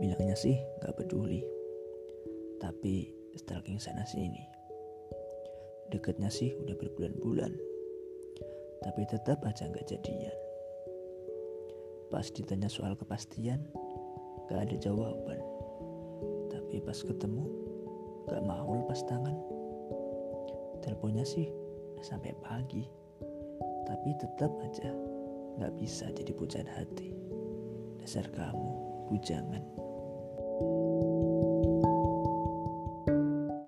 bilangnya sih gak peduli, tapi stalking sana sini. Deketnya sih udah berbulan-bulan, tapi tetap aja gak jadian. Pas ditanya soal kepastian, gak ada jawaban. Tapi pas ketemu, gak mau lepas tangan. Teleponnya sih sampai pagi, tapi tetap aja gak bisa jadi pujian hati. Dasar kamu, bujangan.